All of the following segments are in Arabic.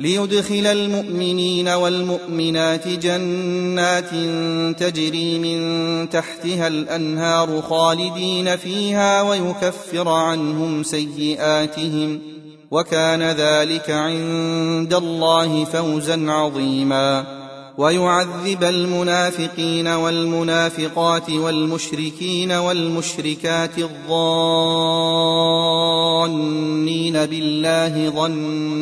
ليدخل المؤمنين والمؤمنات جنات تجري من تحتها الأنهار خالدين فيها ويكفر عنهم سيئاتهم وكان ذلك عند الله فوزا عظيما ويعذب المنافقين والمنافقات والمشركين والمشركات الظانين بالله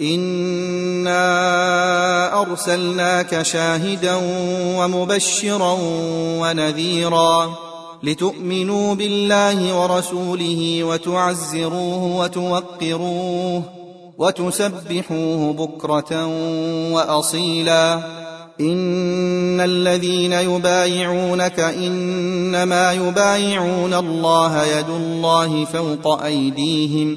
انا ارسلناك شاهدا ومبشرا ونذيرا لتؤمنوا بالله ورسوله وتعزروه وتوقروه وتسبحوه بكره واصيلا ان الذين يبايعونك انما يبايعون الله يد الله فوق ايديهم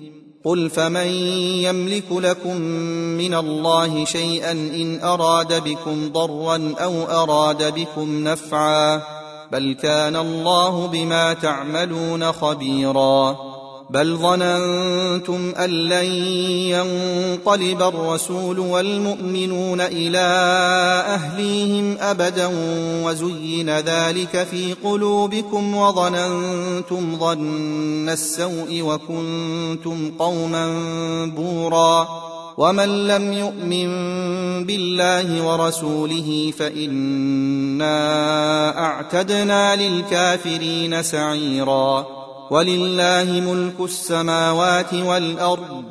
قل فمن يملك لكم من الله شيئا ان اراد بكم ضرا أو اراد بكم نفعا بل كان الله بما تعملون خبيرا بل ظننتم أن لن ينقلب الرسول والمؤمنون إلى أهليهم أبدا وزين ذلك في قلوبكم وظننتم ظن السوء وكنتم قوما بورا ومن لم يؤمن بالله ورسوله فإنا أعتدنا للكافرين سعيرا ولله ملك السماوات والأرض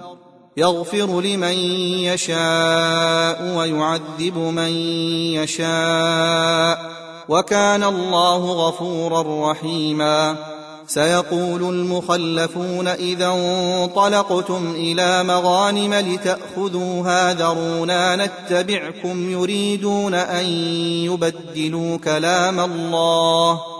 يغفر لمن يشاء ويعذب من يشاء وكان الله غفورا رحيما. سيقول المخلفون إذا انطلقتم إلى مغانم لتأخذوها ذرونا نتبعكم يريدون أن يبدلوا كلام الله.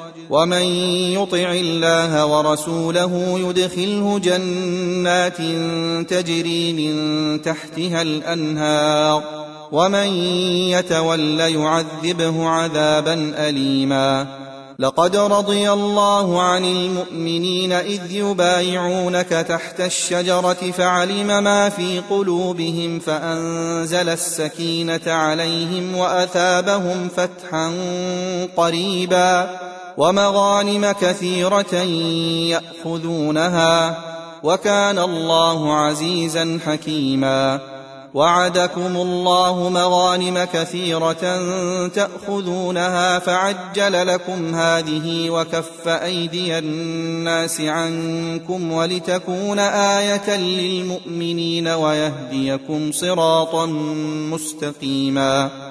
ومن يطع الله ورسوله يدخله جنات تجري من تحتها الأنهار ومن يتول يعذبه عذابا اليما. لقد رضي الله عن المؤمنين إذ يبايعونك تحت الشجرة فعلم ما في قلوبهم فأنزل السكينة عليهم وأثابهم فتحا قريبا. ومغانم كثيرة يأخذونها وكان الله عزيزا حكيما. وعدكم الله مغانم كثيرة تأخذونها فعجل لكم هذه وكف أيدي الناس عنكم ولتكون آية للمؤمنين ويهديكم صراطا مستقيما.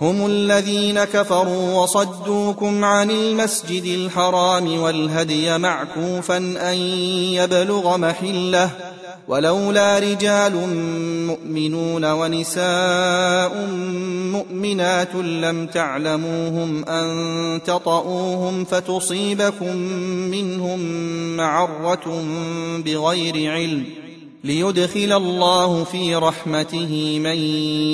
هم الذين كفروا وصدوكم عن المسجد الحرام والهدي معكوفا أن يبلغ محلة ولولا رجال مؤمنون ونساء مؤمنات لم تعلموهم أن تطئوهم فتصيبكم منهم معرة بغير علم ليدخل الله في رحمته من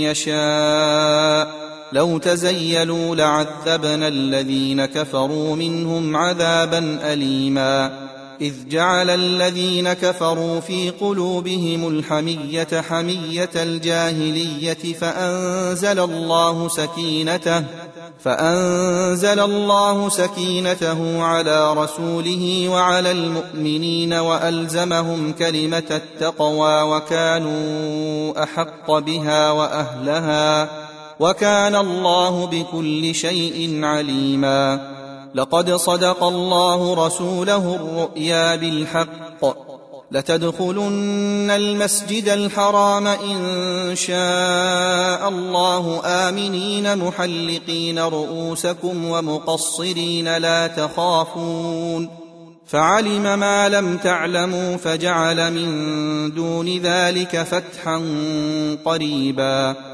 يشاء لو تزيلوا لعذبنا الذين كفروا منهم عذابا أليما. إذ جعل الذين كفروا في قلوبهم الحمية حمية الجاهلية فأنزل الله سكينته فأنزل الله سكينته على رسوله وعلى المؤمنين وألزمهم كلمة التقوى وكانوا أحق بها وأهلها. وكان الله بكل شيء عليما. لقد صدق الله رسوله الرؤيا بالحق. لتدخلن المسجد الحرام إن شاء الله آمنين محلقين رؤوسكم ومقصرين لا تخافون. فعلم ما لم تعلموا فجعل من دون ذلك فتحا قريبا.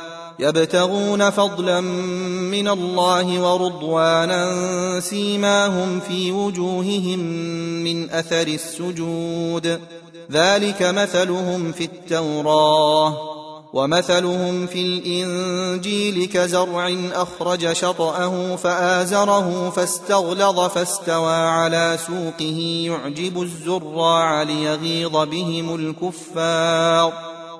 يبتغون فضلا من الله ورضوانا سيماهم في وجوههم من أثر السجود. ذلك مثلهم في التوراه ومثلهم في الإنجيل كزرع أخرج شطأه فآزره فاستغلظ فاستوى على سوقه يعجب الزراع ليغيظ بهم الكفار.